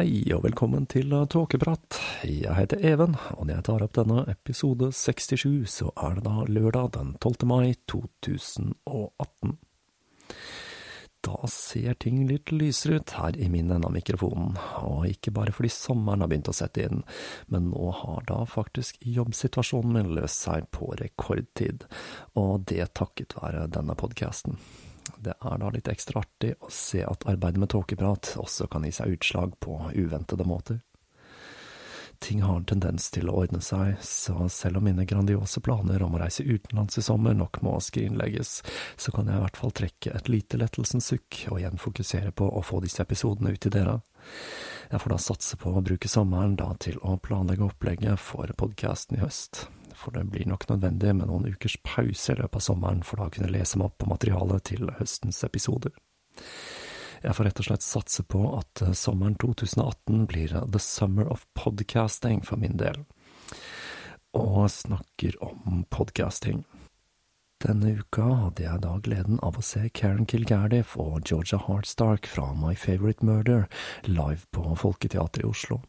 Hei og velkommen til Tåkeprat. Jeg heter Even, og når jeg tar opp denne episode 67, så er det da lørdag den 12. mai 2018. Da ser ting litt lysere ut her i min ende av mikrofonen, og ikke bare fordi sommeren har begynt å sette inn, men nå har da faktisk jobbsituasjonen min løst seg på rekordtid, og det takket være denne podkasten. Det er da litt ekstra artig å se at arbeidet med tåkeprat også kan gi seg utslag på uventede måter. Ting har en tendens til å ordne seg, så selv om mine grandiose planer om å reise utenlands i sommer nok må skrinlegges, så kan jeg i hvert fall trekke et lite lettelsens sukk og igjen fokusere på å få disse episodene ut til dere. Jeg får da satse på å bruke sommeren da til å planlegge opplegget for podkasten i høst for det blir nok nødvendig med noen ukers pause i løpet av sommeren for da å kunne lese meg opp på materialet til høstens episoder. Jeg får rett og slett satse på at eh, sommeren 2018 blir The Summer of Podcasting for min del, og snakker om podcasting. Denne uka hadde jeg da gleden av å se Karen Kilgardiff og Georgia Hardstark fra My Favorite Murder live på Folketeatret i Oslo,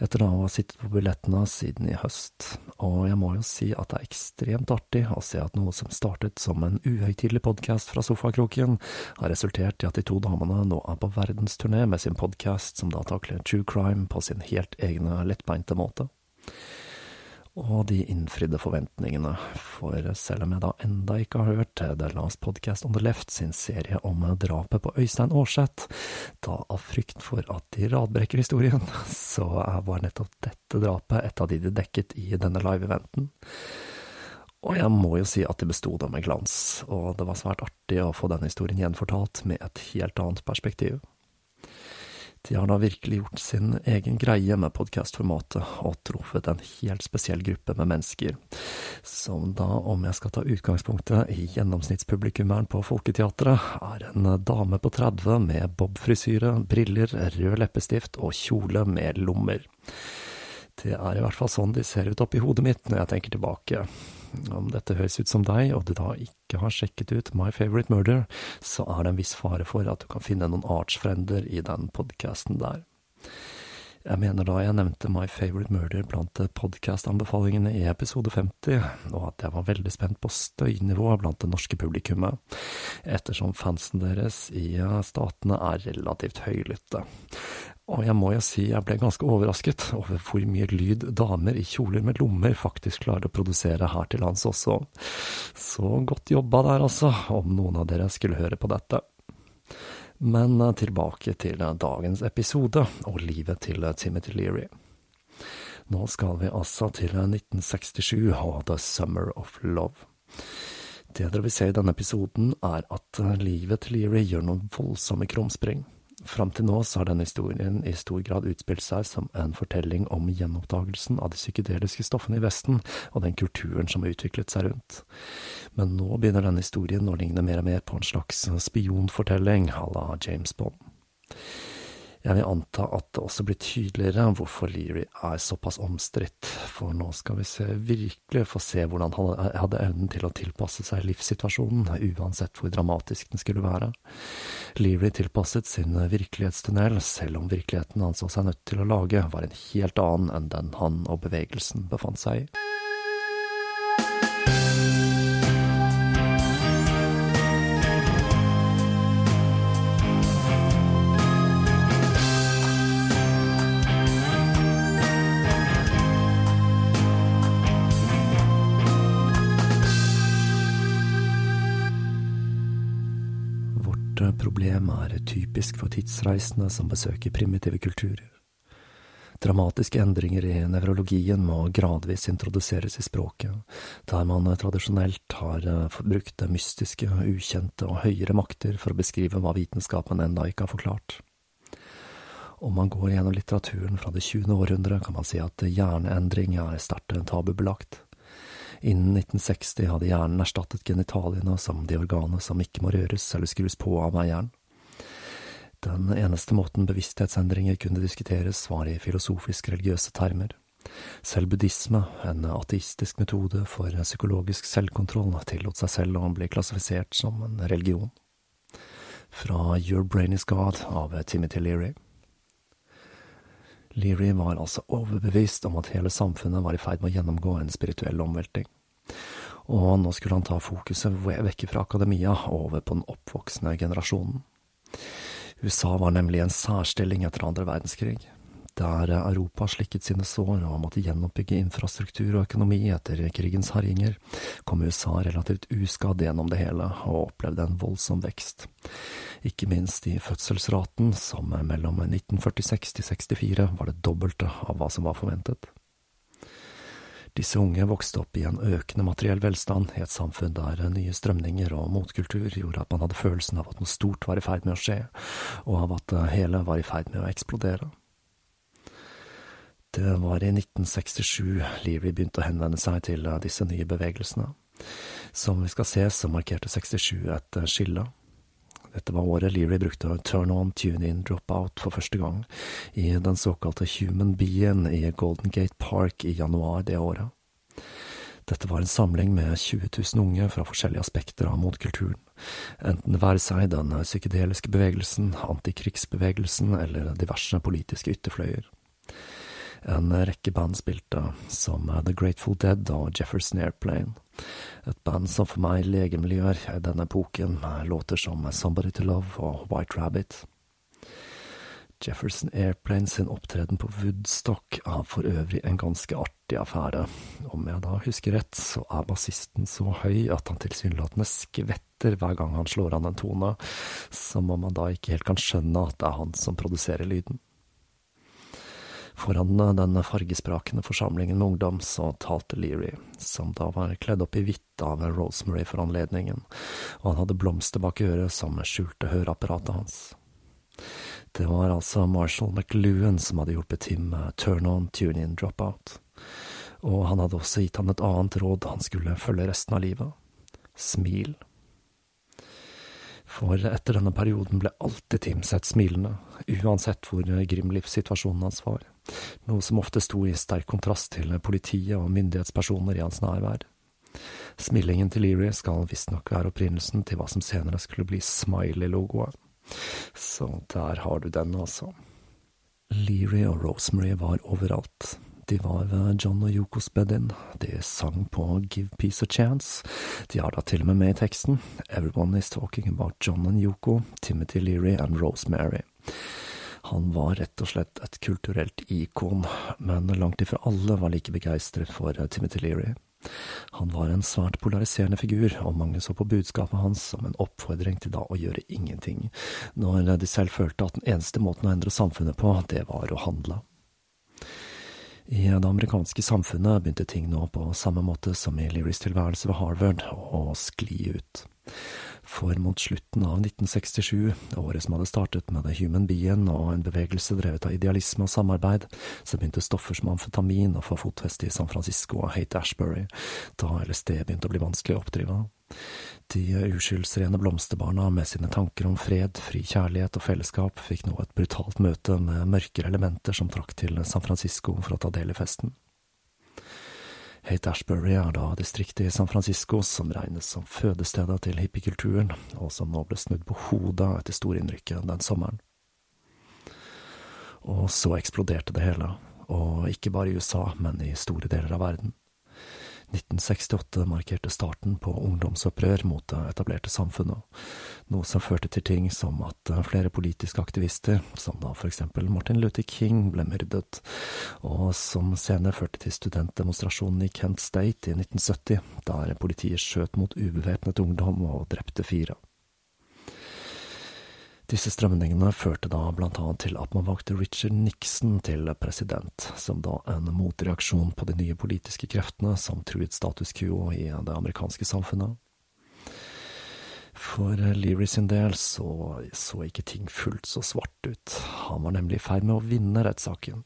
etter da å ha sittet på billettene siden i høst. Og jeg må jo si at det er ekstremt artig å se at noe som startet som en uhøytidelig podkast fra sofakroken, har resultert i at de to damene nå er på verdensturné med sin podkast som da takler true crime på sin helt egne lettbeinte måte og de innfridde forventningene, for selv om jeg da enda ikke har hørt The Last Podcast on the Left sin serie om drapet på Øystein Aarseth, da av frykt for at de radbrekker historien, så var nettopp dette drapet et av de de dekket i denne live-eventen. Og jeg må jo si at de besto det med glans, og det var svært artig å få denne historien gjenfortalt med et helt annet perspektiv. De har da virkelig gjort sin egen greie med podkastformatet, og truffet en helt spesiell gruppe med mennesker, som da, om jeg skal ta utgangspunktet i gjennomsnittspublikummeren på Folketeatret, er en dame på 30 med bobfrisyre, briller, rød leppestift og kjole med lommer. Det er i hvert fall sånn de ser ut oppi hodet mitt når jeg tenker tilbake. Om dette høres ut som deg, og du da ikke har sjekket ut My Favorite Murder, så er det en viss fare for at du kan finne noen artsfrender i den podkasten der. Jeg mener da jeg nevnte My Favorite Murder blant podkastanbefalingene i episode 50, og at jeg var veldig spent på støynivået blant det norske publikummet, ettersom fansen deres i statene er relativt høylytte. Og jeg må jo si jeg ble ganske overrasket over hvor mye lyd damer i kjoler med lommer faktisk klarer å produsere her til lands også. Så godt jobba der, altså, om noen av dere skulle høre på dette. Men eh, tilbake til dagens episode og livet til Timothy Leary. Nå skal vi altså til 1967 og The Summer of Love. Det dere vil se i denne episoden, er at livet til Leary gjør noen voldsomme krumspring. Fram til nå så har denne historien i stor grad utspilt seg som en fortelling om gjenoppdagelsen av de psykedeliske stoffene i Vesten, og den kulturen som har utviklet seg rundt. Men nå begynner denne historien å ligne mer og mer på en slags spionfortelling à la James Bond. Jeg vil anta at det også blir tydeligere hvorfor Leary er såpass omstridt, for nå skal vi se, virkelig få se hvordan han hadde evnen til å tilpasse seg livssituasjonen, uansett hvor dramatisk den skulle være. Leary tilpasset sin virkelighetstunnel, selv om virkeligheten han så seg nødt til å lage, var en helt annen enn den han og bevegelsen befant seg i. for tidsreisende som besøker primitive kulturer. Dramatiske endringer i nevrologien må gradvis introduseres i språket, der man tradisjonelt har eh, brukt mystiske, ukjente og høyere makter for å beskrive hva vitenskapen enda ikke har forklart. Om man går gjennom litteraturen fra det 20. århundre, kan man si at hjerneendring er sterkt tabubelagt. Innen 1960 hadde hjernen erstattet genitaliene som de organene som ikke må røres eller skrus på av eieren. Den eneste måten bevissthetsendringer kunne diskuteres, var i filosofisk-religiøse termer. Selv buddhisme, en ateistisk metode for psykologisk selvkontroll, tillot seg selv å bli klassifisert som en religion. Fra Your Brain Is God av Timothy Leary. Leary var altså overbevist om at hele samfunnet var i ferd med å gjennomgå en spirituell omvelting. Og nå skulle han ta fokuset vekk fra akademia og over på den oppvoksende generasjonen. USA var nemlig en særstilling etter andre verdenskrig. Der Europa slikket sine sår og måtte gjenoppbygge infrastruktur og økonomi etter krigens herjinger, kom USA relativt uskadd gjennom det hele og opplevde en voldsom vekst ikke minst i fødselsraten, som mellom 1946 til 64 var det dobbelte av hva som var forventet. Disse unge vokste opp i en økende materiell velstand i et samfunn der nye strømninger og motkultur gjorde at man hadde følelsen av at noe stort var i ferd med å skje, og av at det hele var i ferd med å eksplodere. Det var i 1967 Leary begynte å henvende seg til disse nye bevegelsene. Som vi skal se, så markerte 67 et skille. Dette var året Leary brukte turn on, tune in, drop out for første gang, i den såkalte Human Being i Golden Gate Park i januar det året. Dette var en samling med 20 000 unge fra forskjellige aspekter av motkulturen, enten det være seg den psykedeliske bevegelsen, antikrigsbevegelsen eller diverse politiske ytterfløyer. En rekke band spilte, som The Grateful Dead og Jefferson Airplane. Et band som for meg legemliggjør denne epoken med låter som Somebody to Love og White Rabbit. Jefferson Airplane sin opptreden på Woodstock er for øvrig en ganske artig affære. Om jeg da husker rett, så er bassisten så høy at han tilsynelatende skvetter hver gang han slår an en tone, som om man da ikke helt kan skjønne at det er han som produserer lyden. Foran eh, den fargesprakende forsamlingen med ungdom så talte Leary, som da var kledd opp i hvitt av Rosemary for anledningen, og han hadde blomster bak øret som skjulte høreapparatet hans. Det var altså Marshall McLuhan som hadde hjulpet Tim med Turn On, Tune In, Drop Out. Og han hadde også gitt han et annet råd han skulle følge resten av livet. Smil. For etter denne perioden ble alltid Tim sett smilende, uansett hvor grim livssituasjonen hans var, noe som ofte sto i sterk kontrast til politiet og myndighetspersoner i hans nærvær. Smillingen til Leary skal visstnok være opprinnelsen til hva som senere skulle bli Smiley-logoet. Så der har du den, altså. Leary og Rosemary var overalt. De var ved John og Yokos bed-in. De sang på Give Peace a Chance. De har da til og med med i teksten Everyone is talking about John and Yoko, Timothy Leary and Rosemary. Han var rett og slett et kulturelt ikon, men langt ifra alle var like begeistret for Timothy Leary. Han var en svært polariserende figur, og mange så på budskapet hans som en oppfordring til da å gjøre ingenting, når de selv følte at den eneste måten å endre samfunnet på, det var å handle. I det amerikanske samfunnet begynte ting nå på samme måte som i Learys tilværelse ved Harvard, å skli ut. For mot slutten av 1967, året som hadde startet med The Human Being og en bevegelse drevet av idealisme og samarbeid, så begynte stoffer som amfetamin å få fotfeste i San Francisco og Hate Ashbury, da LSD begynte å bli vanskelig å oppdrive. De uskyldsrene blomsterbarna med sine tanker om fred, fri kjærlighet og fellesskap fikk nå et brutalt møte med mørkere elementer som trakk til San Francisco for å ta del i festen. Hate Ashbury er da distriktet i San Francisco som regnes som fødestedet til hippiekulturen, og som nå ble snudd på hodet etter storinnrykket den sommeren. Og så eksploderte det hele, og ikke bare i USA, men i store deler av verden. 1968 markerte starten på ungdomsopprør mot det etablerte samfunnet, noe som førte til ting som at flere politiske aktivister, som da for eksempel Martin Luther King, ble myrdet, og som senere førte til studentdemonstrasjonen i Kent State i 1970, der politiet skjøt mot ubevæpnet ungdom og drepte fire. Disse strømningene førte da blant annet til at man valgte Richard Nixon til president, som da en motreaksjon på de nye politiske kreftene som truet status quo i det amerikanske samfunnet. For Leary sin del så, så ikke ting fullt så svart ut, han var nemlig i ferd med å vinne rettssaken.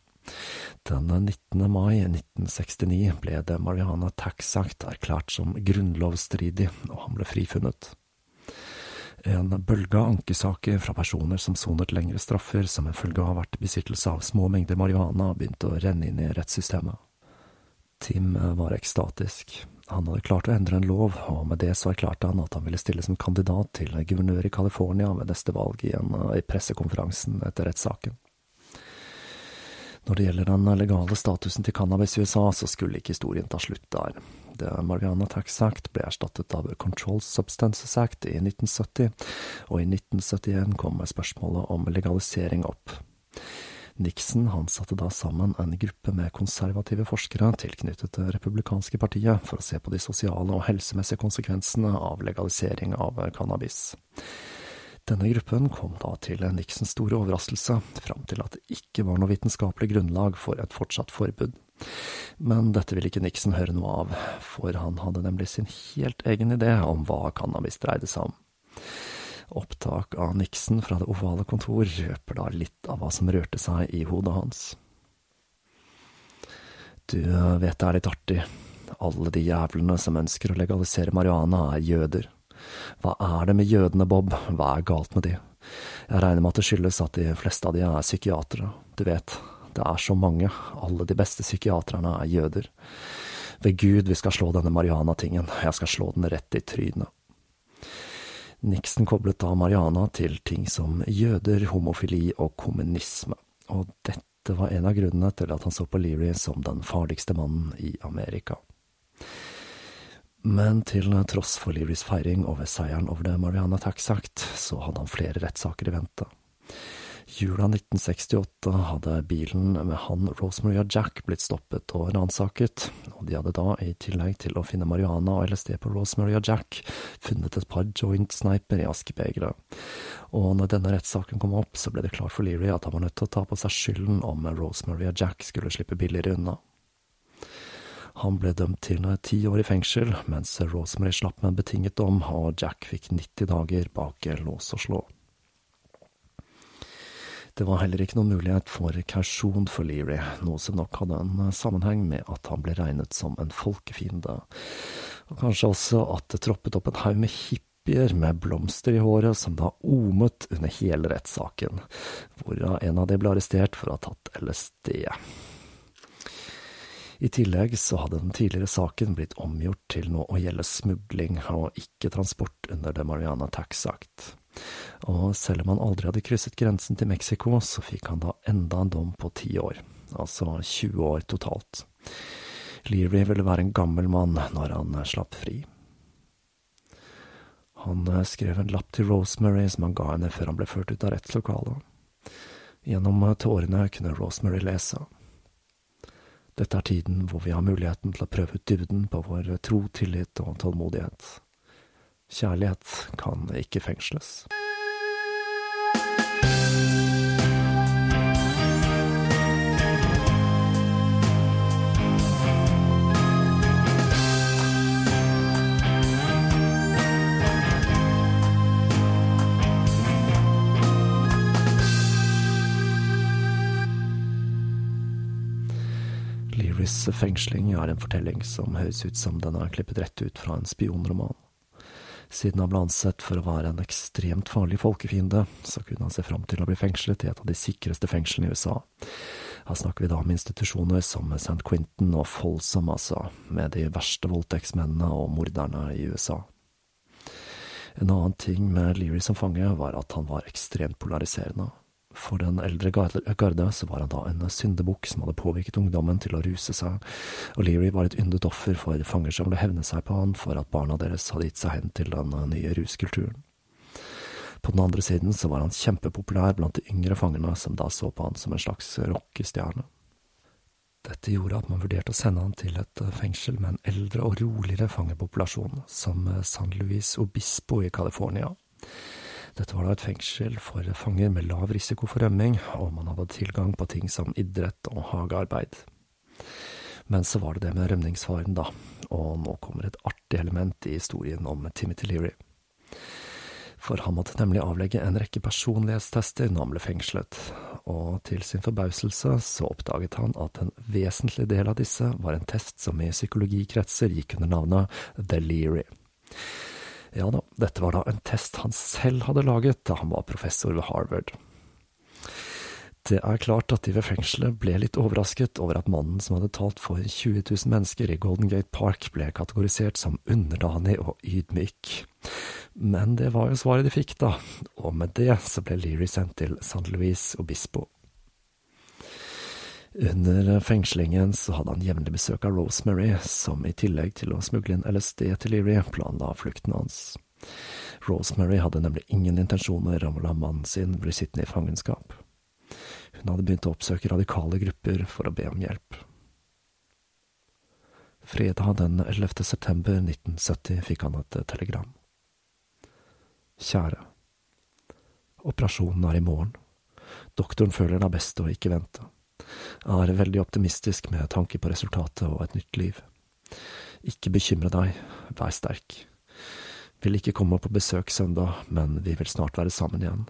Den 19. mai 1969 ble det Mariana Tax Act erklært som grunnlovsstridig, og han ble frifunnet. En bølge av ankesaker fra personer som sonet lengre straffer som en følge av vært besittelse av små mengder marihuana, begynte å renne inn i rettssystemet. Tim var ekstatisk. Han hadde klart å endre en lov, og med det så erklærte han at han ville stille som kandidat til guvernør i California ved neste valg igjen i pressekonferansen etter rettssaken. Når det gjelder den legale statusen til cannabis i USA, så skulle ikke historien ta slutt der. The Mariana Tax Act ble erstattet av Control Substances Act i 1970, og i 1971 kom spørsmålet om legalisering opp. Nixon han satte da sammen en gruppe med konservative forskere tilknyttet det republikanske partiet for å se på de sosiale og helsemessige konsekvensene av legalisering av cannabis. Denne gruppen kom da til Nixons store overraskelse fram til at det ikke var noe vitenskapelig grunnlag for et fortsatt forbud. Men dette ville ikke Nixon høre noe av, for han hadde nemlig sin helt egen idé om hva cannabis dreide seg om. Opptak av Nixon fra det ovale kontor røper da litt av hva som rørte seg i hodet hans. Du vet det er litt artig, alle de jævlene som ønsker å legalisere marihuana, er jøder. Hva er det med jødene, Bob, hva er galt med de? Jeg regner med at det skyldes at de fleste av de er psykiatere, du vet, det er så mange, alle de beste psykiaterne er jøder. Ved Gud, vi skal slå denne marihuana-tingen, jeg skal slå den rett i trynet. Nixon koblet da marihuana til ting som jøder, homofili og kommunisme, og dette var en av grunnene til at han så på Leary som den farligste mannen i Amerika. Men til tross for Learys feiring over seieren over det Mariana Tax Act, så hadde han flere rettssaker i vente. Jula 1968 hadde bilen med han, Rosemary og Jack blitt stoppet og ransaket, og de hadde da, i tillegg til å finne marihuana og LSD på Rosemary og Jack, funnet et par joint-sniper i askebegeret. Og når denne rettssaken kom opp, så ble det klart for Leary at han var nødt til å ta på seg skylden om Rosemary og Jack skulle slippe billigere unna. Han ble dømt til ti år i fengsel, mens Rosemary slapp med en betinget dom, og Jack fikk 90 dager bak lås og slå. Det var heller ikke noen mulighet for kausjon for Leary, noe som nok hadde en sammenheng med at han ble regnet som en folkefiende, og kanskje også at det troppet opp en haug med hippier med blomster i håret som da omet under hele rettssaken, hvorav en av de ble arrestert for å ha tatt LSD. I tillegg så hadde den tidligere saken blitt omgjort til nå å gjelde smugling og ikke transport under The Mariana Tax Act. Og selv om han aldri hadde krysset grensen til Mexico, så fikk han da enda en dom på ti år, altså 20 år totalt. Leary ville være en gammel mann når han slapp fri. Han skrev en lapp til Rosemary som han ga henne før han ble ført ut av rettslokalet. Gjennom tårene kunne Rosemary lese. Dette er tiden hvor vi har muligheten til å prøve ut dybden på vår tro, tillit og tålmodighet. Kjærlighet kan ikke fengsles. Learys fengsling er en fortelling som høres ut som den er klippet rett ut fra en spionroman. Siden han ble ansett for å være en ekstremt farlig folkefiende, så kunne han se fram til å bli fengslet i et av de sikreste fengslene i USA. Her snakker vi da om institusjoner som St. Quentin og Folsom, altså, med de verste voldtektsmennene og morderne i USA. En annen ting med Leary som fange var at han var ekstremt polariserende. For den eldre garde så var han da en syndebukk som hadde påvirket ungdommen til å ruse seg, og Leary var et yndet offer for fanger som ville hevne seg på han for at barna deres hadde gitt seg hen til den nye ruskulturen. På den andre siden så var han kjempepopulær blant de yngre fangene, som da så på han som en slags rockestjerne. Dette gjorde at man vurderte å sende han til et fengsel med en eldre og roligere fangepopulasjon, som San Luis Obispo i California. Dette var da et fengsel for fanger med lav risiko for rømming, og man hadde tilgang på ting som idrett og hagearbeid. Men så var det det med rømningsfaren, da, og nå kommer et artig element i historien om Timothy Leary. For han måtte nemlig avlegge en rekke personlighetstester når han ble fengslet, og til sin forbauselse så oppdaget han at en vesentlig del av disse var en test som i psykologikretser gikk under navnet The Leary. Ja da, dette var da en test han selv hadde laget da han var professor ved Harvard. Det er klart at de ved fengselet ble litt overrasket over at mannen som hadde talt for 20 000 mennesker i Golden Gate Park, ble kategorisert som underdanig og ydmyk. Men det var jo svaret de fikk, da, og med det så ble Leary sendt til San Luis Obispo. Under fengslingen så hadde han jevnlig besøk av Rosemary, som i tillegg til å smugle inn LSD til Leary, planla flukten hans. Rosemary hadde nemlig ingen intensjoner om å la mannen sin bli sittende i fangenskap. Hun hadde begynt å oppsøke radikale grupper for å be om hjelp. Fredag den 11. september 1970 fikk han et telegram. Kjære. Operasjonen er i morgen. Doktoren føler det er best å ikke vente. Jeg er veldig optimistisk med tanke på resultatet og et nytt liv. Ikke bekymre deg, vær sterk. Vil ikke komme på besøk søndag, men vi vil snart være sammen igjen.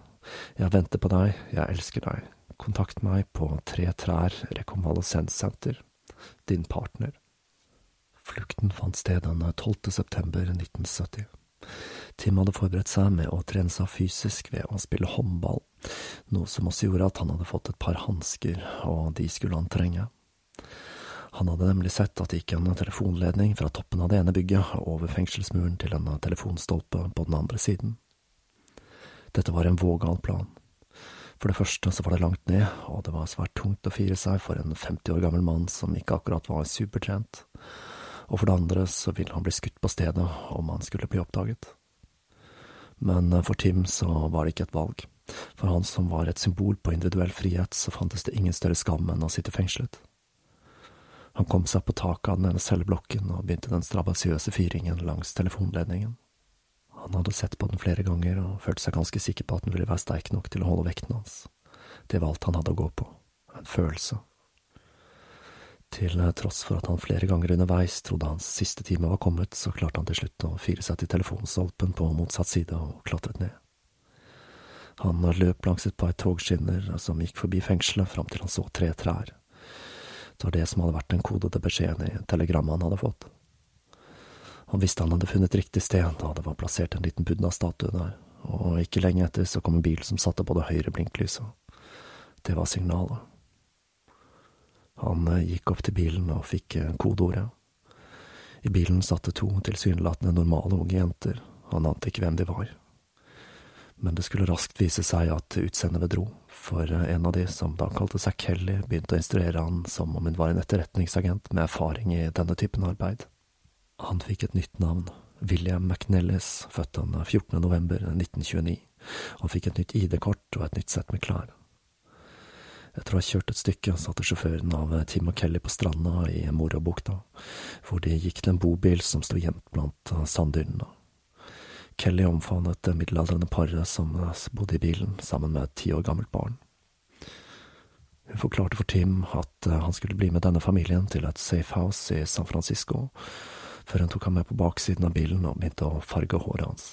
Jeg venter på deg, jeg elsker deg. Kontakt meg på Tre Trær rekonvalesenssenter. Din partner. Flukten fant sted den 12. september 1970. Tim hadde forberedt seg med å trene seg fysisk ved å spille håndball, noe som også gjorde at han hadde fått et par hansker, og de skulle han trenge. Han hadde nemlig sett at det gikk en telefonledning fra toppen av det ene bygget over fengselsmuren til en telefonstolpe på den andre siden. Dette var en vågal plan. For det første så var det langt ned, og det var svært tungt å fire seg for en 50 år gammel mann som ikke akkurat var supertrent. Og for det andre så ville han bli skutt på stedet om han skulle bli oppdaget. Men for Tim så var det ikke et valg. For han som var et symbol på individuell frihet, så fantes det ingen større skam enn å sitte fengslet. Han kom seg på taket av den ene celleblokken og begynte den strabasiøse fyringen langs telefonledningen. Han hadde sett på den flere ganger og følte seg ganske sikker på at den ville være sterk nok til å holde vekten hans. Det var alt han hadde å gå på, en følelse. Til tross for at han flere ganger underveis trodde hans siste time var kommet, så klarte han til slutt å fire seg til telefonstolpen på motsatt side og klatret ned. Han løp langs et par togskinner som gikk forbi fengselet, fram til han så tre trær. Det var det som hadde vært den kodede beskjeden i telegrammet han hadde fått. Han visste han hadde funnet riktig sted da det var plassert en liten buddha-statue der, og ikke lenge etter så kom en bil som satte på det høyre blinklyset. Det var signalet. Han eh, gikk opp til bilen og fikk eh, kodeordet. I bilen satt det to tilsynelatende normale unge jenter, han ante ikke hvem de var. Men det skulle raskt vise seg at utseendet bedro, for eh, en av de, som da kalte seg Kelly, begynte å instruere han som om hun var en etterretningsagent med erfaring i denne typen arbeid. Han fikk et nytt navn, William McNellis, født den 14. november 1929, og fikk et nytt ID-kort og et nytt sett med klær. Etter å ha kjørt et stykke satte sjåføren av Tim og Kelly på stranda i Morabukta, hvor de gikk til en bobil som sto gjemt blant sanddynene. Kelly omfavnet det middelaldrende paret som bodde i bilen, sammen med et ti år gammelt barn. Hun forklarte for Tim at han skulle bli med denne familien til et safe house i San Francisco, før hun tok ham med på baksiden av bilen og begynte å farge håret hans.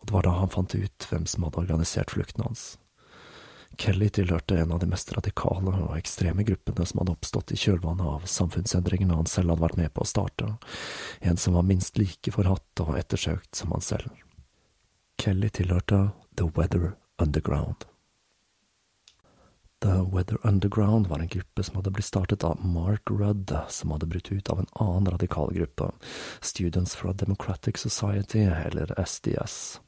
Og det var da han fant ut hvem som hadde organisert flukten hans. Kelly tilhørte en av de mest radikale og ekstreme gruppene som hadde oppstått i kjølvannet av samfunnsendringene han selv hadde vært med på å starte, en som var minst like forhatt og ettersøkt som han selv. Kelly tilhørte The Weather Underground. The Weather Underground var en gruppe som hadde blitt startet av Mark Rudd, som hadde brutt ut av en annen radikal gruppe, Students for a Democratic Society, eller SDS.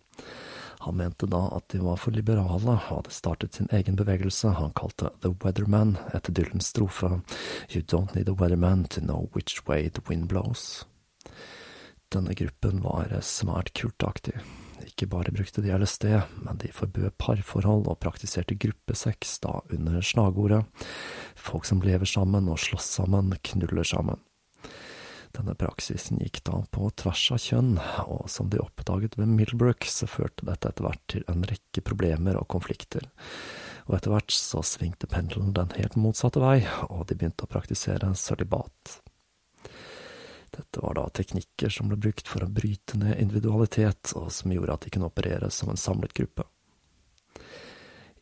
Han mente da at de var for liberale, og hadde startet sin egen bevegelse han kalte The Weatherman, etter Dylans strofe You don't need a weatherman to know which way the wind blows. Denne gruppen var svært kultaktig. Ikke bare brukte de LSD, men de forbød parforhold og praktiserte gruppesex, da under slagordet Folk som lever sammen og slåss sammen, knuller sammen. Denne praksisen gikk da på tvers av kjønn, og som de oppdaget ved Millbrook, så førte dette etter hvert til en rekke problemer og konflikter. Og etter hvert så svingte pendelen den helt motsatte vei, og de begynte å praktisere sølibat. Dette var da teknikker som ble brukt for å bryte ned individualitet, og som gjorde at de kunne operere som en samlet gruppe.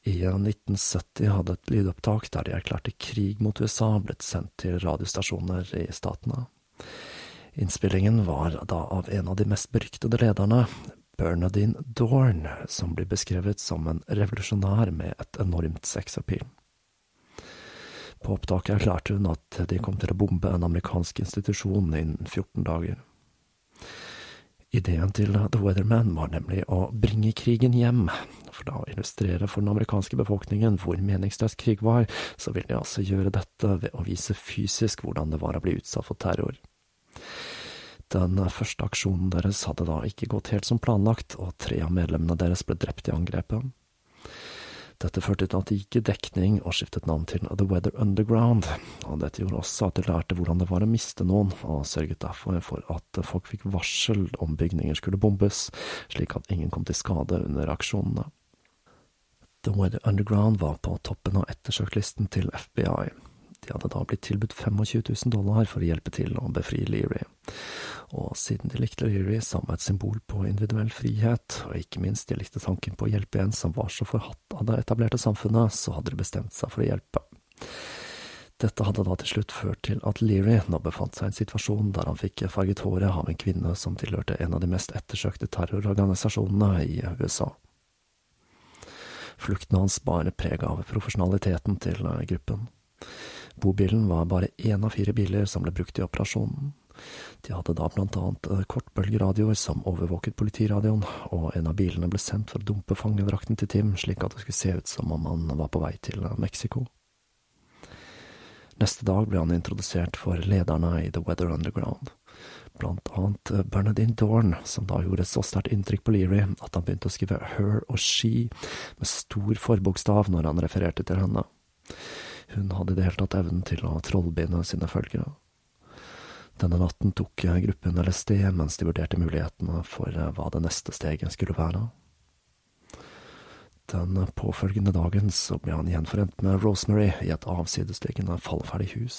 I 1970 hadde et lydopptak der de erklærte krig mot USA, blitt sendt til radiostasjoner i statene. Innspillingen var da av en av de mest beryktede lederne, Bernadine Dorn, som blir beskrevet som en revolusjonær med et enormt sexappeal. På opptaket erklærte hun at de kom til å bombe en amerikansk institusjon innen 14 dager. Ideen til The Weatherman var nemlig å bringe krigen hjem, for da å illustrere for den amerikanske befolkningen hvor meningsløs krig var, så ville de altså gjøre dette ved å vise fysisk hvordan det var å bli utsatt for terror. Den første aksjonen deres hadde da ikke gått helt som planlagt, og tre av medlemmene deres ble drept i angrepet. Dette førte til at de gikk i dekning og skiftet navn til The Weather Underground, og dette gjorde også at de lærte hvordan det var å miste noen, og sørget derfor for at folk fikk varsel om bygninger skulle bombes, slik at ingen kom til skade under aksjonene. The Weather Underground var på toppen av ettersøklisten til FBI. De hadde da blitt tilbudt 25 000 dollar for å hjelpe til å befri Leary, og siden de likte Leary som et symbol på individuell frihet, og ikke minst de likte tanken på å hjelpe en som var så forhatt av det etablerte samfunnet, så hadde de bestemt seg for å hjelpe. Dette hadde da til slutt ført til at Leary nå befant seg i en situasjon der han fikk farget håret av en kvinne som tilhørte en av de mest ettersøkte terrororganisasjonene i USA. Flukten hans bar preg av profesjonaliteten til gruppen. Bobilen var bare én av fire biler som ble brukt i operasjonen. De hadde da blant annet eh, kortbølgeradioer som overvåket politiradioen, og en av bilene ble sendt for å dumpe fangedrakten til Tim, slik at det skulle se ut som om han var på vei til eh, Mexico. Neste dag ble han introdusert for lederne i The Weather Underground, blant annet eh, Bernadine Dorn, som da gjorde så sterkt inntrykk på Leary at han begynte å skrive her og she med stor forbokstav når han refererte til henne. Hun hadde i det hele tatt evnen til å trollbinde sine følgere. Denne natten tok gruppen LSD mens de vurderte mulighetene for hva det neste steget skulle være. Den påfølgende dagen så ble han gjenforent med Rosemary i et avsidesliggende fallferdig hus.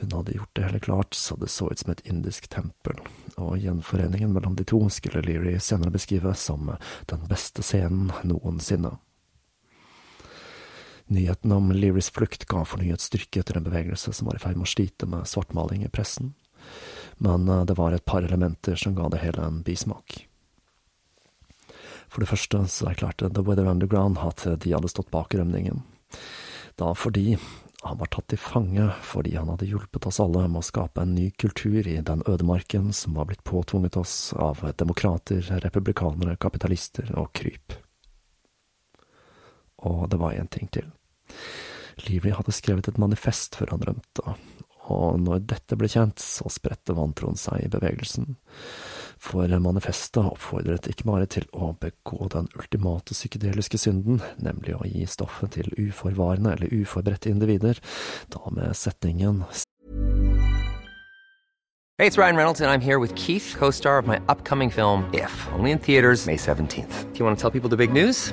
Hun hadde gjort det hele klart så det så ut som et indisk tempel, og gjenforeningen mellom de to skulle Leary senere beskrive som den beste scenen noensinne. Nyheten om Learys flukt ga fornyet styrke til en bevegelse som var i ferd med å slite med svartmaling i pressen, men eh, det var et par elementer som ga det hele en bismak. For det første så erklærte The Weather Underground at de hadde stått bak rømningen. Da fordi han var tatt til fange fordi han hadde hjulpet oss alle med å skape en ny kultur i den ødemarken som var blitt påtvunget oss av demokrater, republikanere, kapitalister og kryp. Og det var én ting til. Lively hadde skrevet et manifest før han rømte, og når dette ble kjent, så spredte vantroen seg i bevegelsen. For manifestet oppfordret ikke bare til å begå den ultimate psykedeliske synden, nemlig å gi stoffet til uforvarende eller uforberedte individer, da med setningen Hey, it's Ryan Reynolds, and I'm here with Keith, co star of my upcoming film, If, only in theaters, May 17th. Do you want to tell people the big news?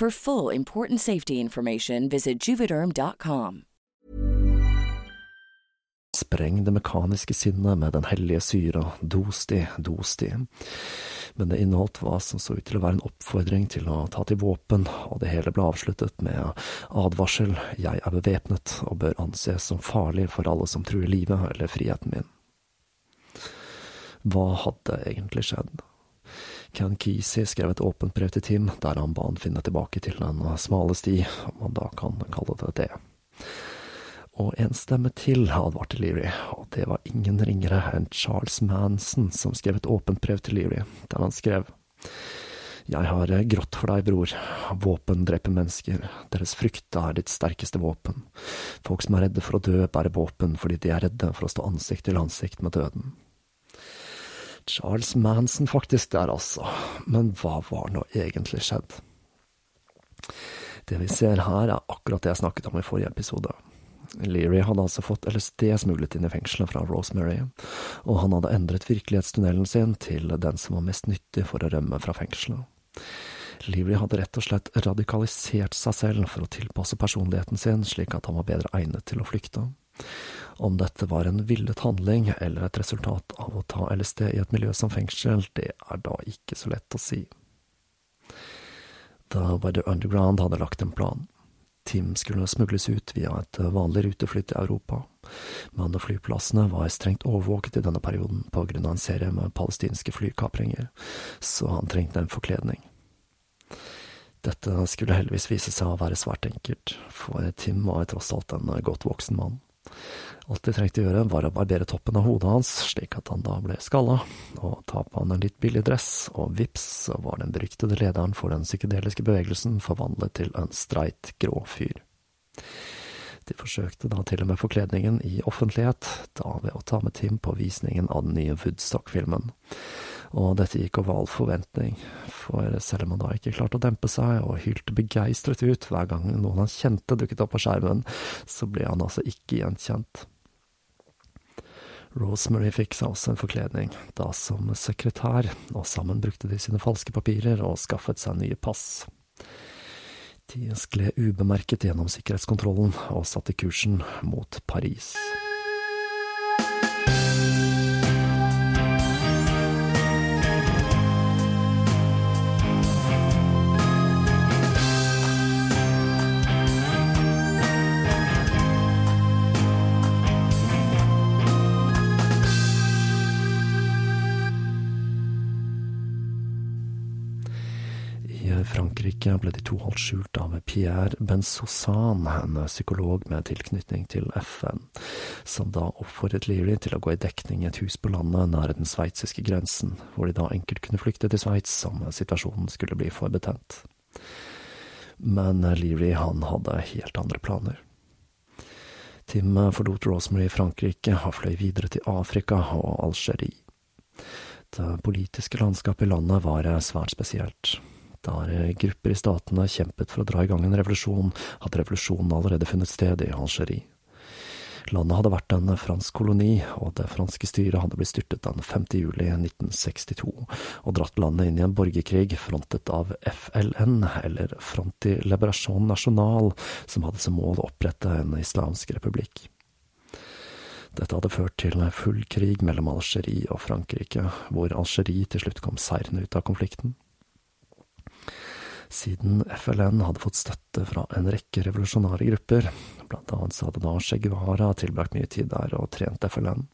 For full important safety information, visit juvederm.com. Spreng det mekaniske sinnet med den hellige syra, dosti, dosti. Men det inneholdt hva som så ut til å være en oppfordring til å ta til våpen, og det hele ble avsluttet med advarsel, jeg er bevæpnet og bør anses som farlig for alle som truer livet eller friheten min. Hva hadde egentlig skjedd? Ken Kesey skrev et åpent brev til Tim, der han ba han finne tilbake til den smale sti, om man da kan kalle det det. Og en stemme til advarte Leary, og det var ingen ringere enn Charles Manson som skrev et åpent brev til Leary, der han skrev Jeg har grått for deg, bror. Våpen dreper mennesker. Deres frykt er ditt sterkeste våpen. Folk som er redde for å dø, bærer våpen fordi de er redde for å stå ansikt til ansikt med døden. Charles Manson faktisk der, altså. Men hva var nå egentlig skjedd? Det vi ser her, er akkurat det jeg snakket om i forrige episode. Leary hadde altså fått LSD smuglet inn i fengselet fra Rosemary, og han hadde endret virkelighetstunnelen sin til den som var mest nyttig for å rømme fra fengselet. Leary hadde rett og slett radikalisert seg selv for å tilpasse personligheten sin slik at han var bedre egnet til å flykte. Om dette var en villet handling eller et resultat av å ta LSD i et miljø som fengsel, det er da ikke så lett å si. Da Weather Underground hadde lagt en plan. Tim skulle smugles ut via et vanlig rutefly til Europa, men flyplassene var strengt overvåket i denne perioden på grunn av en serie med palestinske flykapringer, så han trengte en forkledning. Dette skulle heldigvis vise seg å være svært enkelt, for Tim var tross alt en godt voksen mann. Alt de trengte å gjøre, var å barbere toppen av hodet hans, slik at han da ble skalla, og ta på han en litt billig dress, og vips, så var den beryktede lederen for den psykedeliske bevegelsen forvandlet til en streit, grå fyr. De forsøkte da til og med forkledningen i offentlighet, da ved å ta med Tim på visningen av den nye Woodstock-filmen. Og dette gikk over all forventning, for selv om han da ikke klarte å dempe seg og hylte begeistret ut hver gang noen han kjente dukket opp på skjermen, så ble han altså ikke gjenkjent. Rosemary fikk seg også en forkledning, da som sekretær, og sammen brukte de sine falske papirer og skaffet seg nye pass. De skled ubemerket gjennom sikkerhetskontrollen og satte kursen mot Paris. Frankrike ble de to holdt skjult av Pierre Benzossan, en psykolog med tilknytning til FN, som da oppfordret Leary til å gå i dekning i et hus på landet nær den sveitsiske grensen, hvor de da enkelt kunne flykte til Sveits om situasjonen skulle bli for betent. Men Leary, han hadde helt andre planer. Tim forlot Rosemary i Frankrike og fløy videre til Afrika og Algerie. Det politiske landskapet i landet var svært spesielt. Der grupper i statene kjempet for å dra i gang en revolusjon, hadde revolusjonen allerede funnet sted i Algerie. Landet hadde vært en fransk koloni, og det franske styret hadde blitt styrtet den 5. juli 1962, og dratt landet inn i en borgerkrig frontet av FLN, eller Fronti Liberation National, som hadde som mål å opprette en islamsk republikk. Dette hadde ført til full krig mellom Algerie og Frankrike, hvor Algerie til slutt kom seirende ut av konflikten siden FLN hadde fått støtte fra en rekke revolusjonære grupper. Blant annet så hadde da Che Guevara tilbrakt mye tid der og trent FLN.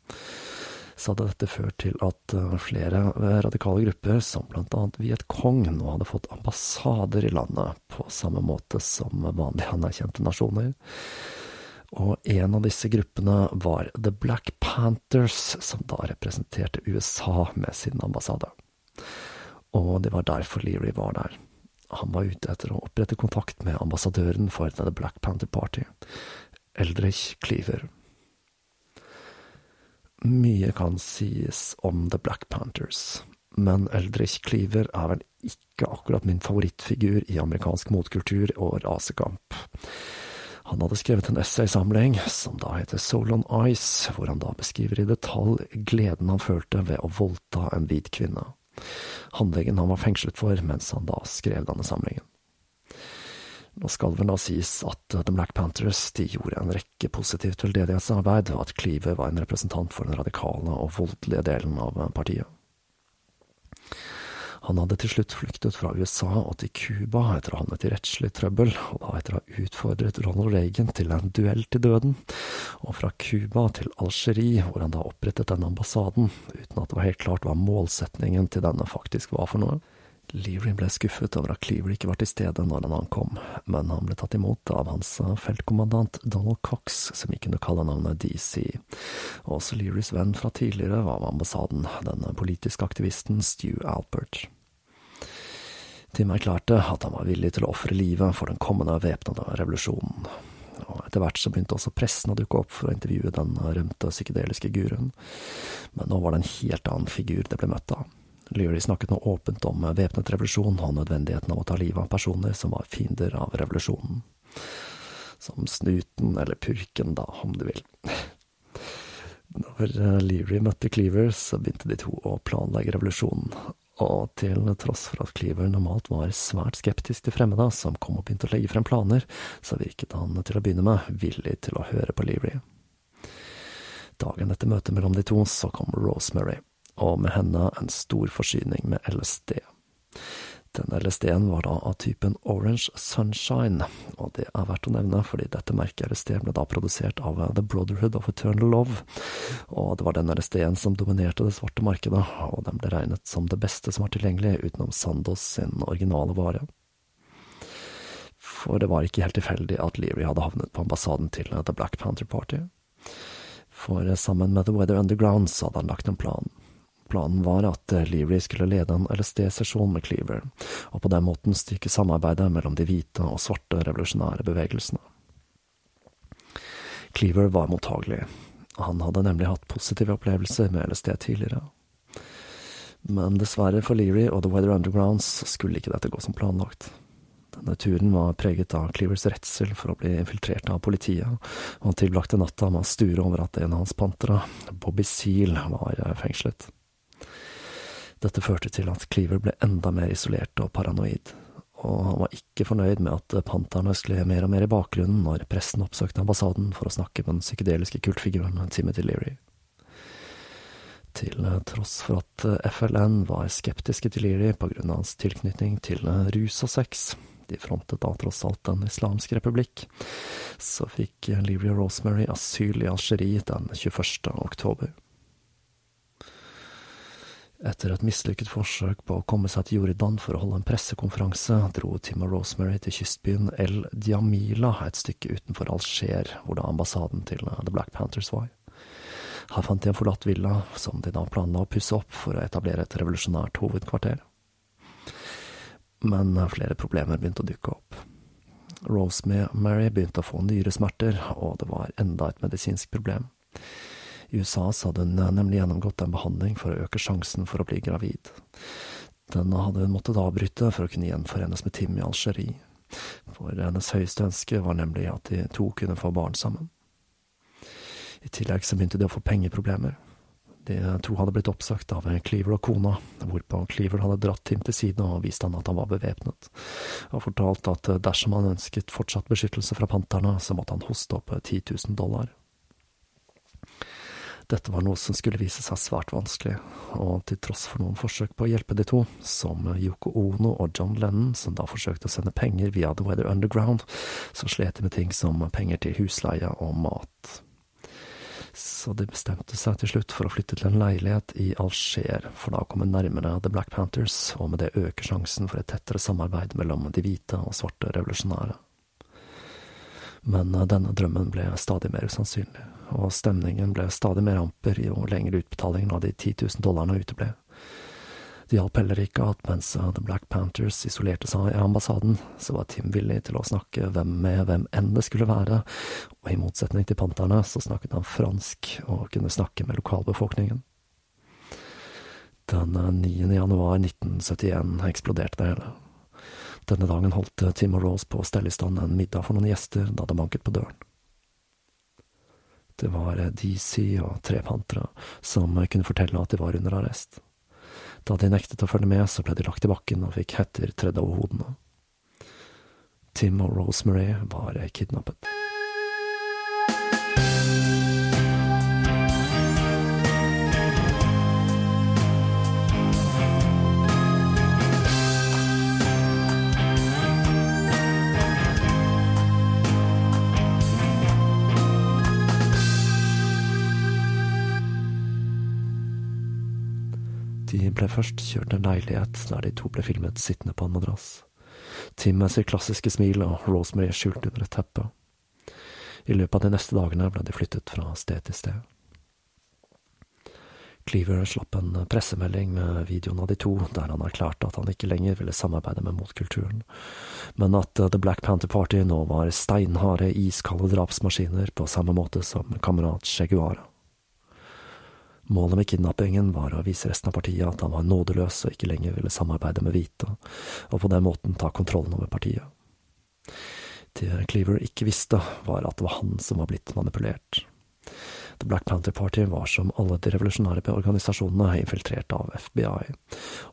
Så hadde dette ført til at eh, flere radikale grupper, som blant annet Viet Cong, nå hadde fått ambassader i landet, på samme måte som vanlige anerkjente nasjoner. Og en av disse gruppene var The Black Panthers, som da representerte USA med sin ambassade. Og det var derfor Leary var der. Han var ute etter å opprette kontakt med ambassadøren for The Black Panther Party, Eldrich Cleaver. Mye kan sies om The Black Panthers, men Eldrich Cleaver er vel ikke akkurat min favorittfigur i amerikansk motkultur og rasekamp. Han hadde skrevet en essaysamling som da heter Soul on Ice, hvor han da beskriver i detalj gleden han følte ved å voldta en hvit kvinne handlingen han var fengslet for mens han da skrev denne samlingen. Nå skal vel da sies at The Black Panthers de gjorde en rekke positivt veldedighetsarbeid, og at Cleaver var en representant for den radikale og voldelige delen av partiet. Han hadde til slutt flyktet fra USA og til Cuba etter å ha havnet i rettslig trøbbel, og da etter å ha utfordret Ronald Reagan til en duell til døden, og fra Cuba til Algerie, hvor han da opprettet denne ambassaden, uten at det var helt klart hva målsetningen til denne faktisk var for noe. Leary ble skuffet over at Cleaver ikke var til stede når han ankom, men han ble tatt imot av hans feltkommandant Donald Cox, som gikk under kallenavnet DC. Også Learys venn fra tidligere var ved ambassaden, den politiske aktivisten Stu Alpert. Tim erklærte at han var villig til å ofre livet for den kommende væpnede revolusjonen. Og etter hvert så begynte også pressen å dukke opp for å intervjue den rømte psykedeliske guruen, men nå var det en helt annen figur det ble møtt av. Leary snakket nå åpent om væpnet revolusjon og nødvendigheten av å ta livet av personer som var fiender av revolusjonen. Som Snuten, eller Purken, da, om du vil. Når eh, Leary møtte Cleaver, så begynte de to å planlegge revolusjonen, og til tross for at Cleaver normalt var svært skeptisk til fremmede som kom og begynte å legge frem planer, så virket han til å begynne med villig til å høre på Leary. Dagen etter møtet mellom de to så kom Rosemary og med henne en stor forsyning med LSD. Denne LSD-en var da av typen Orange Sunshine, og det er verdt å nevne fordi dette merket LSD ble da produsert av The Brotherhood of Eternal Love, og det var den LSD-en som dominerte det svarte markedet, og den ble regnet som det beste som var tilgjengelig utenom Sandos sin originale vare. For det var ikke helt tilfeldig at Leary hadde havnet på ambassaden til The Black Panther Party. For sammen med The Weather Underground så hadde han lagt en plan. Planen var at Leary skulle lede en LSD-sesjon med Cleaver, og på den måten styrke samarbeidet mellom de hvite og svarte revolusjonære bevegelsene. Cleaver var mottagelig. Han hadde nemlig hatt positive opplevelser med LSD tidligere. Men dessverre for Leary og The Weather Undergrounds skulle ikke dette gå som planlagt. Denne turen var preget av Cleavers redsel for å bli infiltrert av politiet, og han tilbrakte natta med å sture over at en av hans pantere, Bobby Seal, var fengslet. Dette førte til at Cleaver ble enda mer isolert og paranoid, og han var ikke fornøyd med at panterne skled mer og mer i bakgrunnen når pressen oppsøkte ambassaden for å snakke med den psykedeliske kultfiguren Timothy Leary. Til tross for at FLN var skeptiske til Leary på grunn av hans tilknytning til rus og sex, de frontet da tross alt Den islamske republikk, så fikk Leary og Rosemary asyl i Algerie den 21. oktober. Etter et mislykket forsøk på å komme seg til Jordan for å holde en pressekonferanse, dro Tim og Rosemary til kystbyen El Diamila, et stykke utenfor Alger, hvor da ambassaden til The Black Panthers var. Her fant de en forlatt villa, som de da planla å pusse opp for å etablere et revolusjonært hovedkvarter men flere problemer begynte å dukke opp. Rosemary begynte å få nyresmerter, og det var enda et medisinsk problem. I USA så hadde hun nemlig gjennomgått en behandling for å øke sjansen for å bli gravid. Denne hadde hun måttet avbryte for å kunne gjenforenes med Tim i Algerie, for hennes høyeste ønske var nemlig at de to kunne få barn sammen. I tillegg så begynte de å få pengeproblemer, de to hadde blitt oppsagt av Cleaver og kona, hvorpå Cleaver hadde dratt Tim til side og vist han at han var bevæpnet, og fortalt at dersom han ønsket fortsatt beskyttelse fra panterne, så måtte han hoste opp 10 000 dollar. Dette var noe som skulle vise seg svært vanskelig, og til tross for noen forsøk på å hjelpe de to, som Yoko Ono og John Lennon, som da forsøkte å sende penger via The Weather Underground, så slet de med ting som penger til husleie og mat så de bestemte seg til slutt for å flytte til en leilighet i Alger, for da å komme nærmere The Black Panthers, og med det øke sjansen for et tettere samarbeid mellom de hvite og svarte revolusjonære. Men eh, denne drømmen ble stadig mer usannsynlig, og stemningen ble stadig mer amper jo lenger utbetalingen av de 10 000 dollarene uteble. Det hjalp heller ikke at mens The Black Panthers isolerte seg i ambassaden, så var Tim villig til å snakke hvem med hvem enn det skulle være, og i motsetning til panterne så snakket han fransk og kunne snakke med lokalbefolkningen. Den 9. januar 1971 eksploderte det hele. Denne dagen holdt Tim og Rose på å stelle i stand en middag for noen gjester da det banket på døren. Det var DC og tre pantere som kunne fortelle at de var under arrest. Da de nektet å følge med, så ble de lagt i bakken og fikk hetter tredd over hodene. Tim og Rosemary var kidnappet. Ble først kjørt til en leilighet der de to ble filmet sittende på en madrass. Tim med sitt klassiske smil og Rosemary skjult under et teppe. I løpet av de neste dagene ble de flyttet fra sted til sted. Cleaver slapp en pressemelding med videoen av de to, der han erklærte at han ikke lenger ville samarbeide med motkulturen, men at The Black Panther Party nå var steinharde, iskalde drapsmaskiner på samme måte som kamerat Che Guevara. Målet med kidnappingen var å vise resten av partiet at han var nådeløs og ikke lenger ville samarbeide med hvite, og på den måten ta kontrollen over partiet. Det Cleaver ikke visste, var at det var han som var blitt manipulert. Black Panther Party var som alle de revolusjonære organisasjonene infiltrert av FBI,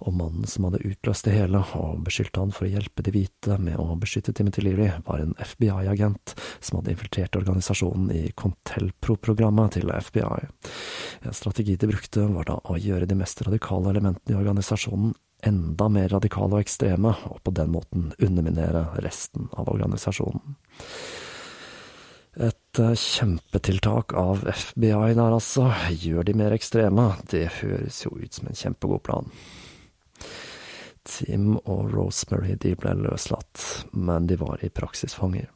og mannen som hadde utløst det hele og beskyldte han for å hjelpe de hvite med å beskytte Timothy Leary, var en FBI-agent som hadde infiltrert organisasjonen i Contelpro-programmet til FBI. En strategi de brukte, var da å gjøre de mest radikale elementene i organisasjonen enda mer radikale og ekstreme, og på den måten underminere resten av organisasjonen. Et eh, kjempetiltak av FBI der, altså. Gjør de mer ekstreme. Det høres jo ut som en kjempegod plan. Tim og Rosemary de ble løslatt, men de var i praksis fanger.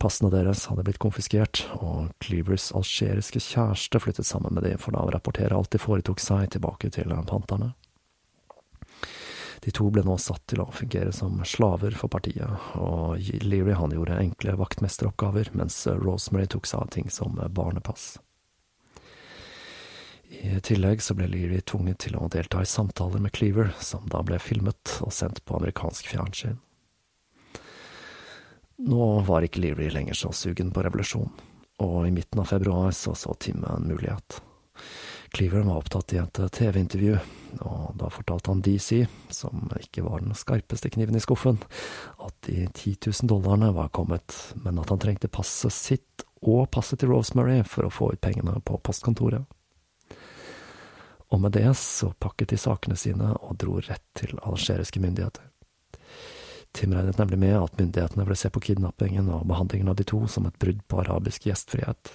Passene deres hadde blitt konfiskert, og Cleavers algeriske kjæreste flyttet sammen med dem for da å rapportere alt de foretok seg, tilbake til panterne. De to ble nå satt til å fungere som slaver for partiet, og Leary han gjorde enkle vaktmesteroppgaver, mens Rosemary tok seg av ting som barnepass. I tillegg så ble Leary tvunget til å delta i samtaler med Cleaver, som da ble filmet og sendt på amerikansk fjernsyn. Nå var ikke Leary lenger så sugen på revolusjon, og i midten av februar så så Tim en mulighet. Cleaver var opptatt i et TV-intervju, og da fortalte han DC, som ikke var den skarpeste kniven i skuffen, at de 10 000 dollarene var kommet, men at han trengte passet sitt og passet til Rosemary for å få ut pengene på postkontoret. Og med det så pakket de sakene sine og dro rett til algeriske myndigheter. Tim regnet nemlig med at myndighetene ville se på kidnappingen og behandlingen av de to som et brudd på arabisk gjestfrihet,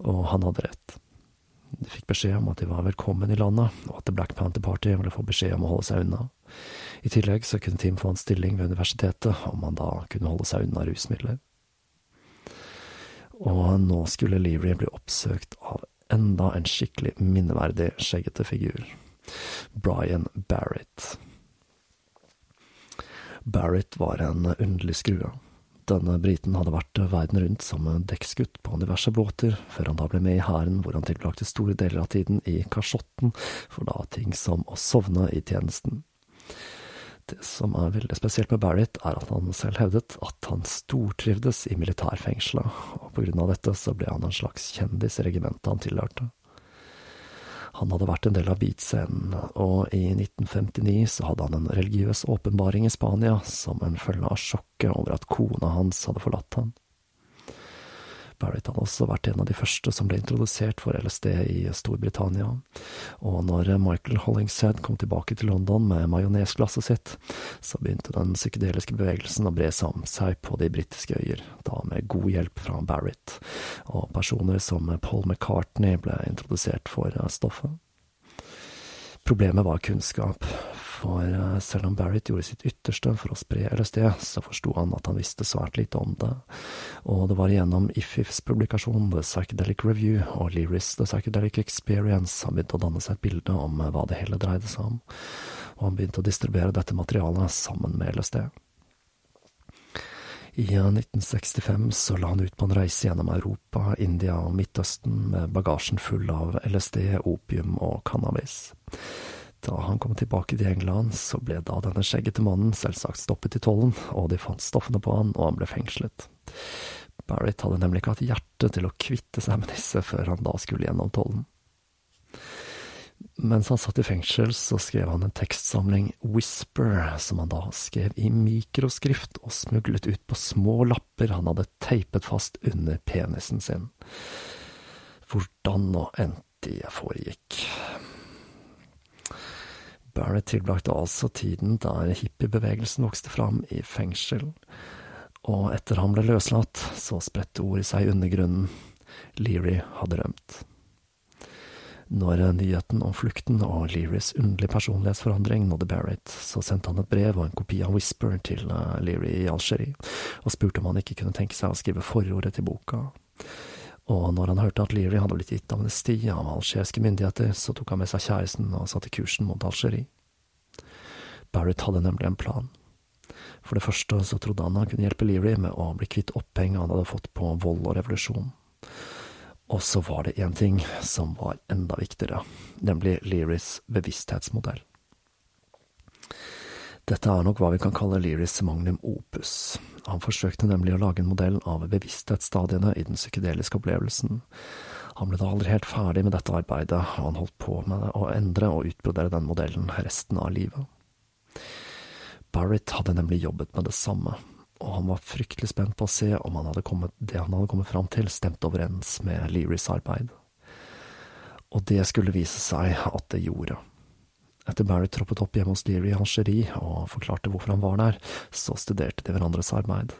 og han hadde rett. De fikk beskjed om at de var velkommen i landet, og at The Black Panther Party ville få beskjed om å holde seg unna. I tillegg så kunne Tim få en stilling ved universitetet om han da kunne holde seg unna rusmidler. Og nå skulle Leary bli oppsøkt av enda en skikkelig minneverdig skjeggete figur. Brian Barrett. Barrett var en underlig skrue. Denne briten hadde vært verden rundt som dekksgutt på diverse båter, før han da ble med i hæren, hvor han tilbrakte store deler av tiden i kasjotten, for da ting som å sovne i tjenesten. Det som er veldig spesielt med Barrett, er at han selv hevdet at han stortrivdes i militærfengselet, og på grunn av dette så ble han en slags kjendis i regimentet han tilhørte. Han hadde vært en del av beatscenen, og i 1959 så hadde han en religiøs åpenbaring i Spania som en følge av sjokket over at kona hans hadde forlatt han. Barrett hadde også vært en av de første som ble introdusert for LSD i Storbritannia, og når Michael Hollingshead kom tilbake til London med majonesglasset sitt, så begynte den psykedeliske bevegelsen å bre seg på de britiske øyer, da med god hjelp fra Barrett, og personer som Paul McCartney ble introdusert for stoffet. Problemet var kunnskap, for eh, selv om Barrett gjorde sitt ytterste for å spre LSD, så forsto han at han visste svært lite om det, og det var gjennom IFIFs publikasjon The Psychedelic Review og Learys The Psychedelic Experience han begynte å danne seg et bilde om eh, hva det hele dreide seg om, og han begynte å distribuere dette materialet sammen med LSD. I 1965 eh, så la han ut på en reise gjennom Europa, India og Midtøsten med bagasjen full av LSD, opium og cannabis. Da han kom tilbake til England, så ble da denne skjeggete mannen selvsagt stoppet i tollen, og de fant stoffene på han, og han ble fengslet. Barrett hadde nemlig ikke hatt hjerte til å kvitte seg med disse før han da skulle gjennom tollen. Mens han satt i fengsel, så skrev han en tekstsamling, Whisper, som han da skrev i mikroskrift og smuglet ut på små lapper han hadde teipet fast under penisen sin. Hvordan nå endte det foregikk. Barrett tilbrakte altså tiden der hippiebevegelsen vokste fram i fengsel, og etter han ble løslatt, så spredte ordet seg i undergrunnen. Leary hadde rømt. Når nyheten om flukten og Learys underlige personlighetsforandring nådde Barrett, så sendte han et brev og en kopi av Whisper til eh, Leary i Algerie, og spurte om han ikke kunne tenke seg å skrive forordet til boka. Og når han hørte at Leary hadde blitt gitt amnesti av algeriske myndigheter, så tok han med seg kjæresten og satte kursen mot Algerie. Barrett hadde nemlig en plan. For det første så trodde han han kunne hjelpe Leary med å bli kvitt opphenget han hadde fått på vold og revolusjon. Og så var det én ting som var enda viktigere, nemlig Learys bevissthetsmodell. Dette er nok hva vi kan kalle Learys magnum opus. Han forsøkte nemlig å lage en modell av bevissthetsstadiene i den psykedeliske opplevelsen. Han ble da aldri helt ferdig med dette arbeidet, og han holdt på med å endre og utbrodere den modellen resten av livet. Barrett hadde nemlig jobbet med det samme, og han var fryktelig spent på å se om han kommet, det han hadde kommet fram til, stemte overens med Learys arbeid. Og det skulle vise seg at det gjorde. Etter Barry troppet opp hjemme hos Leary i Algerie og forklarte hvorfor han var der, så studerte de hverandres arbeid.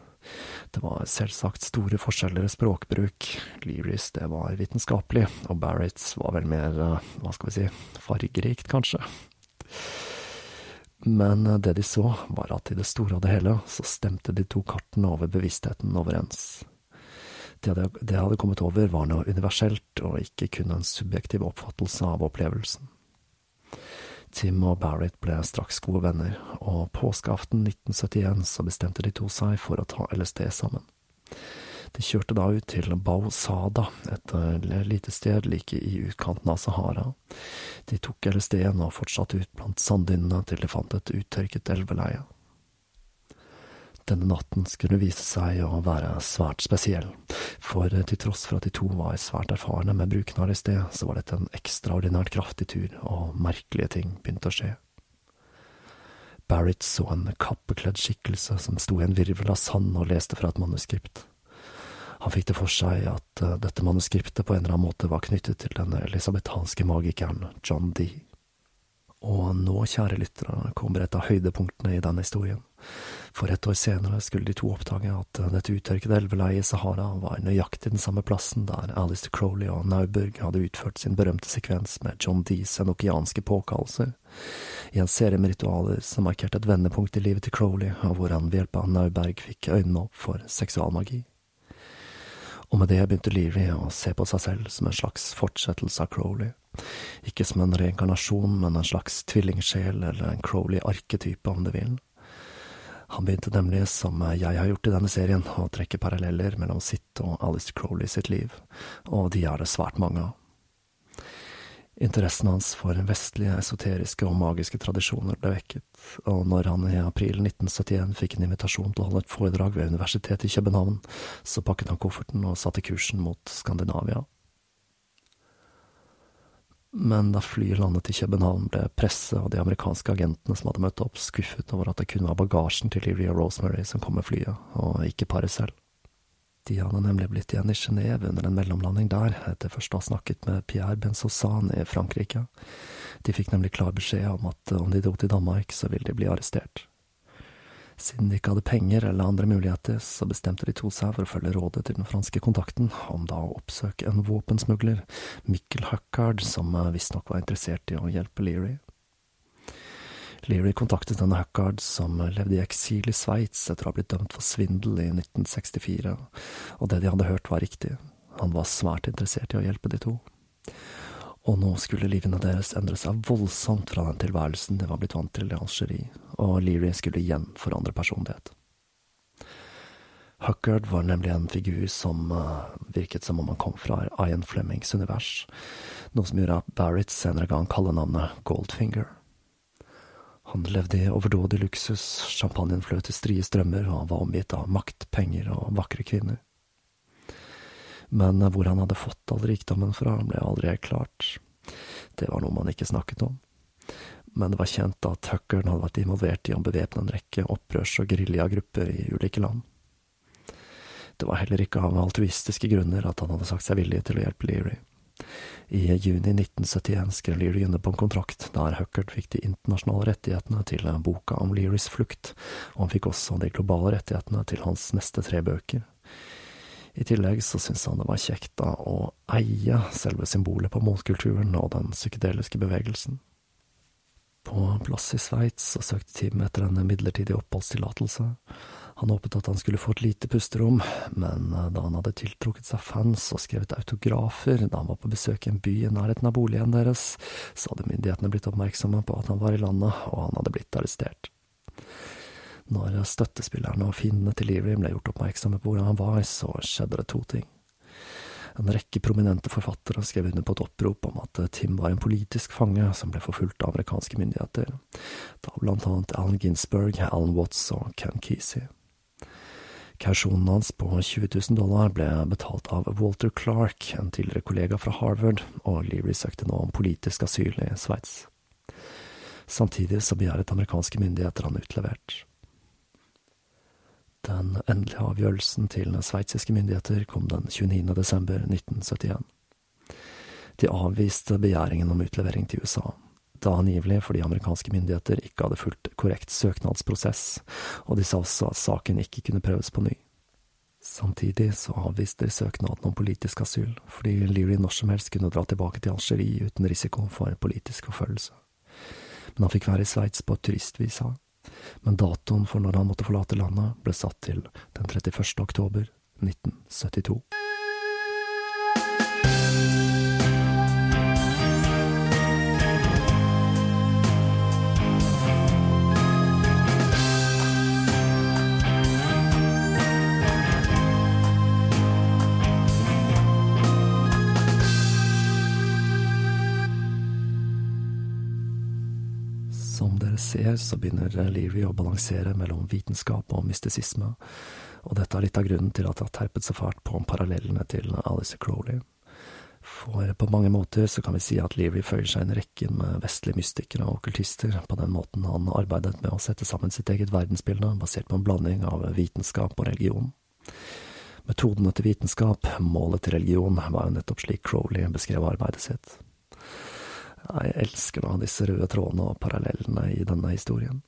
Det var selvsagt store forskjeller i språkbruk. Learys det var vitenskapelig, og Barretts var vel mer, eh, hva skal vi si, fargerikt, kanskje. Men eh, det de så, var at i det store og det hele så stemte de to kartene over bevisstheten overens. Det de hadde kommet over, var noe universelt, og ikke kun en subjektiv oppfattelse av opplevelsen. Tim og Barrett ble straks gode venner, og påskeaften 1971 så bestemte de to seg for å ta LSD sammen. De kjørte da ut til Bau Sada, et eh, lite sted like i utkanten av Sahara. De tok LSD-en og fortsatte ut blant sanddynene til de fant et uttørket elveleie. Denne natten skulle vise seg å være svært spesiell, for til tross for at de to var svært erfarne med bruken av sted, så var dette en ekstraordinært kraftig tur, og merkelige ting begynte å skje. Barrett så en kappekledd skikkelse som sto i en virvel av sand og leste fra et manuskript. Han fikk det for seg at uh, dette manuskriptet på en eller annen måte var knyttet til den elisabethanske magikeren John Dee. Og nå, kjære lyttere, kommer et av høydepunktene i denne historien. For et år senere skulle de to oppdage at dette uttørkede elveleiet i Sahara var nøyaktig den samme plassen der Alistair Crowley og Nauberg hadde utført sin berømte sekvens med John Dees enokianske påkallelser, i en serie med ritualer som markerte et vendepunkt i livet til Crowley, og hvor han ved hjelp av Nauberg fikk øynene opp for seksualmagi. Og med det begynte Leary å se på seg selv som en slags fortsettelse av Crowley. Ikke som en reinkarnasjon, men en slags tvillingsjel, eller en Crowley-arketype, om du vil. Han begynte nemlig, som jeg har gjort i denne serien, å trekke paralleller mellom sitt og Alice Crowley sitt liv, og de er det svært mange av. Interessen hans for vestlige, esoteriske og magiske tradisjoner ble vekket, og når han i april 1971 fikk en invitasjon til å holde et foredrag ved Universitetet i København, så pakket han kofferten og satte kursen mot Skandinavia. Men da flyet landet til København, ble presse og de amerikanske agentene som hadde møtt opp, skuffet over at det kun var bagasjen til Livia Rosemary som kom med flyet, og ikke paret selv. De hadde nemlig blitt igjen i Genéve under en mellomlanding der, etter først å ha snakket med Pierre Benzozan i Frankrike. De fikk nemlig klar beskjed om at om de dro til Danmark, så ville de bli arrestert. Siden de ikke hadde penger eller andre muligheter, så bestemte de to seg for å følge rådet til den franske kontakten om da å oppsøke en våpensmugler, Mikkel Huckard, som visstnok var interessert i å hjelpe Leary. Leary kontaktet denne Huckard, som levde i eksil i Sveits etter å ha blitt dømt for svindel i 1964, og det de hadde hørt var riktig. Han var svært interessert i å hjelpe de to. Og nå skulle livene deres endre seg voldsomt fra den tilværelsen de var blitt vant til i Algerie, og Leary skulle igjen forandre personlighet. Huckard var nemlig en figur som uh, virket som om han kom fra Ian Flemings univers, noe som gjorde at Barrett senere ga han kallenavnet Goldfinger. Han levde i overdådig luksus, champagnen fløt i strie strømmer, og han var omgitt av makt, penger og vakre kvinner. Men hvor han hadde fått all rikdommen fra, ble aldri helt klart. Det var noe man ikke snakket om. Men det var kjent at Huckern hadde vært involvert i å bevæpne en rekke opprørs- og geriljagrupper i ulike land. Det var heller ikke av altruistiske grunner at han hadde sagt seg villig til å hjelpe Leary. I juni 1971 skrev Leary under på en kontrakt der Huckert fikk de internasjonale rettighetene til boka om Learys flukt, og han fikk også de globale rettighetene til hans neste tre bøker. I tillegg så syntes han det var kjekt da å eie selve symbolet på motkulturen og den psykedeliske bevegelsen. På plass i Sveits så søkte Tim etter en midlertidig oppholdstillatelse. Han håpet at han skulle få et lite pusterom, men eh, da han hadde tiltrukket seg fans og skrevet autografer da han var på besøk i en by i nærheten av boligen deres, så hadde myndighetene blitt oppmerksomme på at han var i landet, og han hadde blitt arrestert. Når støttespillerne og fiendene til Leary ble gjort oppmerksomme på hvordan han var, så skjedde det to ting. En rekke prominente forfattere skrev under på et opprop om at Tim var en politisk fange som ble forfulgt av amerikanske myndigheter, da blant annet Alan Ginsberg, Alan Watts og Ken Kesey. Kausjonen hans på 20 000 dollar ble betalt av Walter Clark, en tidligere kollega fra Harvard, og Leary søkte nå om politisk asyl i Sveits. Samtidig så begjæret amerikanske myndigheter han utlevert. Den endelige avgjørelsen til sveitsiske myndigheter kom den 29. desember 1971. De avviste begjæringen om utlevering til USA, da angivelig fordi amerikanske myndigheter ikke hadde fulgt korrekt søknadsprosess, og de sa også at saken ikke kunne prøves på ny. Samtidig så avviste de søknaden om politisk asyl, fordi Leary når som helst kunne dra tilbake til Algerie uten risiko for politisk forfølgelse. Men han fikk være i Sveits på turistvisa, men datoen for når han måtte forlate landet ble satt til den 31. oktober 1972. så begynner Leary å balansere mellom vitenskap og mystisisme, og dette er litt av grunnen til at det har terpet så fælt på parallellene til Alice Crowley. For på mange måter så kan vi si at Leary føyer seg inn i rekken med vestlige mystikere og okkultister, på den måten han arbeidet med å sette sammen sitt eget verdensbilde, basert på en blanding av vitenskap og religion. Metodene til vitenskap, målet til religion, var jo nettopp slik Crowley beskrev arbeidet sitt. Jeg elsker da disse røde trådene og parallellene i denne historien.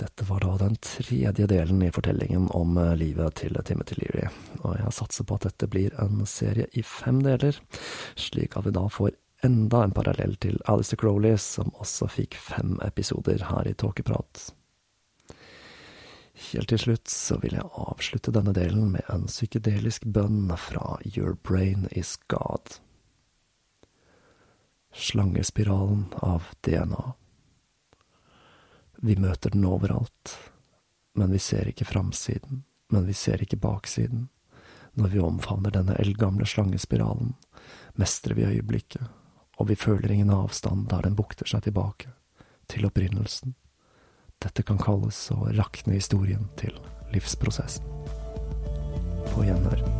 Dette var da den tredje delen i fortellingen om eh, livet til Timothy Leary, og jeg satser på at dette blir en serie i fem deler, slik at vi da får enda en parallell til Alistair Crowley, som også fikk fem episoder her i Tåkeprat. Helt til slutt så vil jeg avslutte denne delen med en psykedelisk bønn fra Your Brain Is God. Slangespiralen av DNA. Vi møter den overalt, men vi ser ikke framsiden, men vi ser ikke baksiden. Når vi omfavner denne eldgamle slangespiralen, mestrer vi øyeblikket, og vi føler ingen avstand der den bukter seg tilbake, til opprinnelsen. Dette kan kalles å rakne historien til livsprosessen. På gjenhør.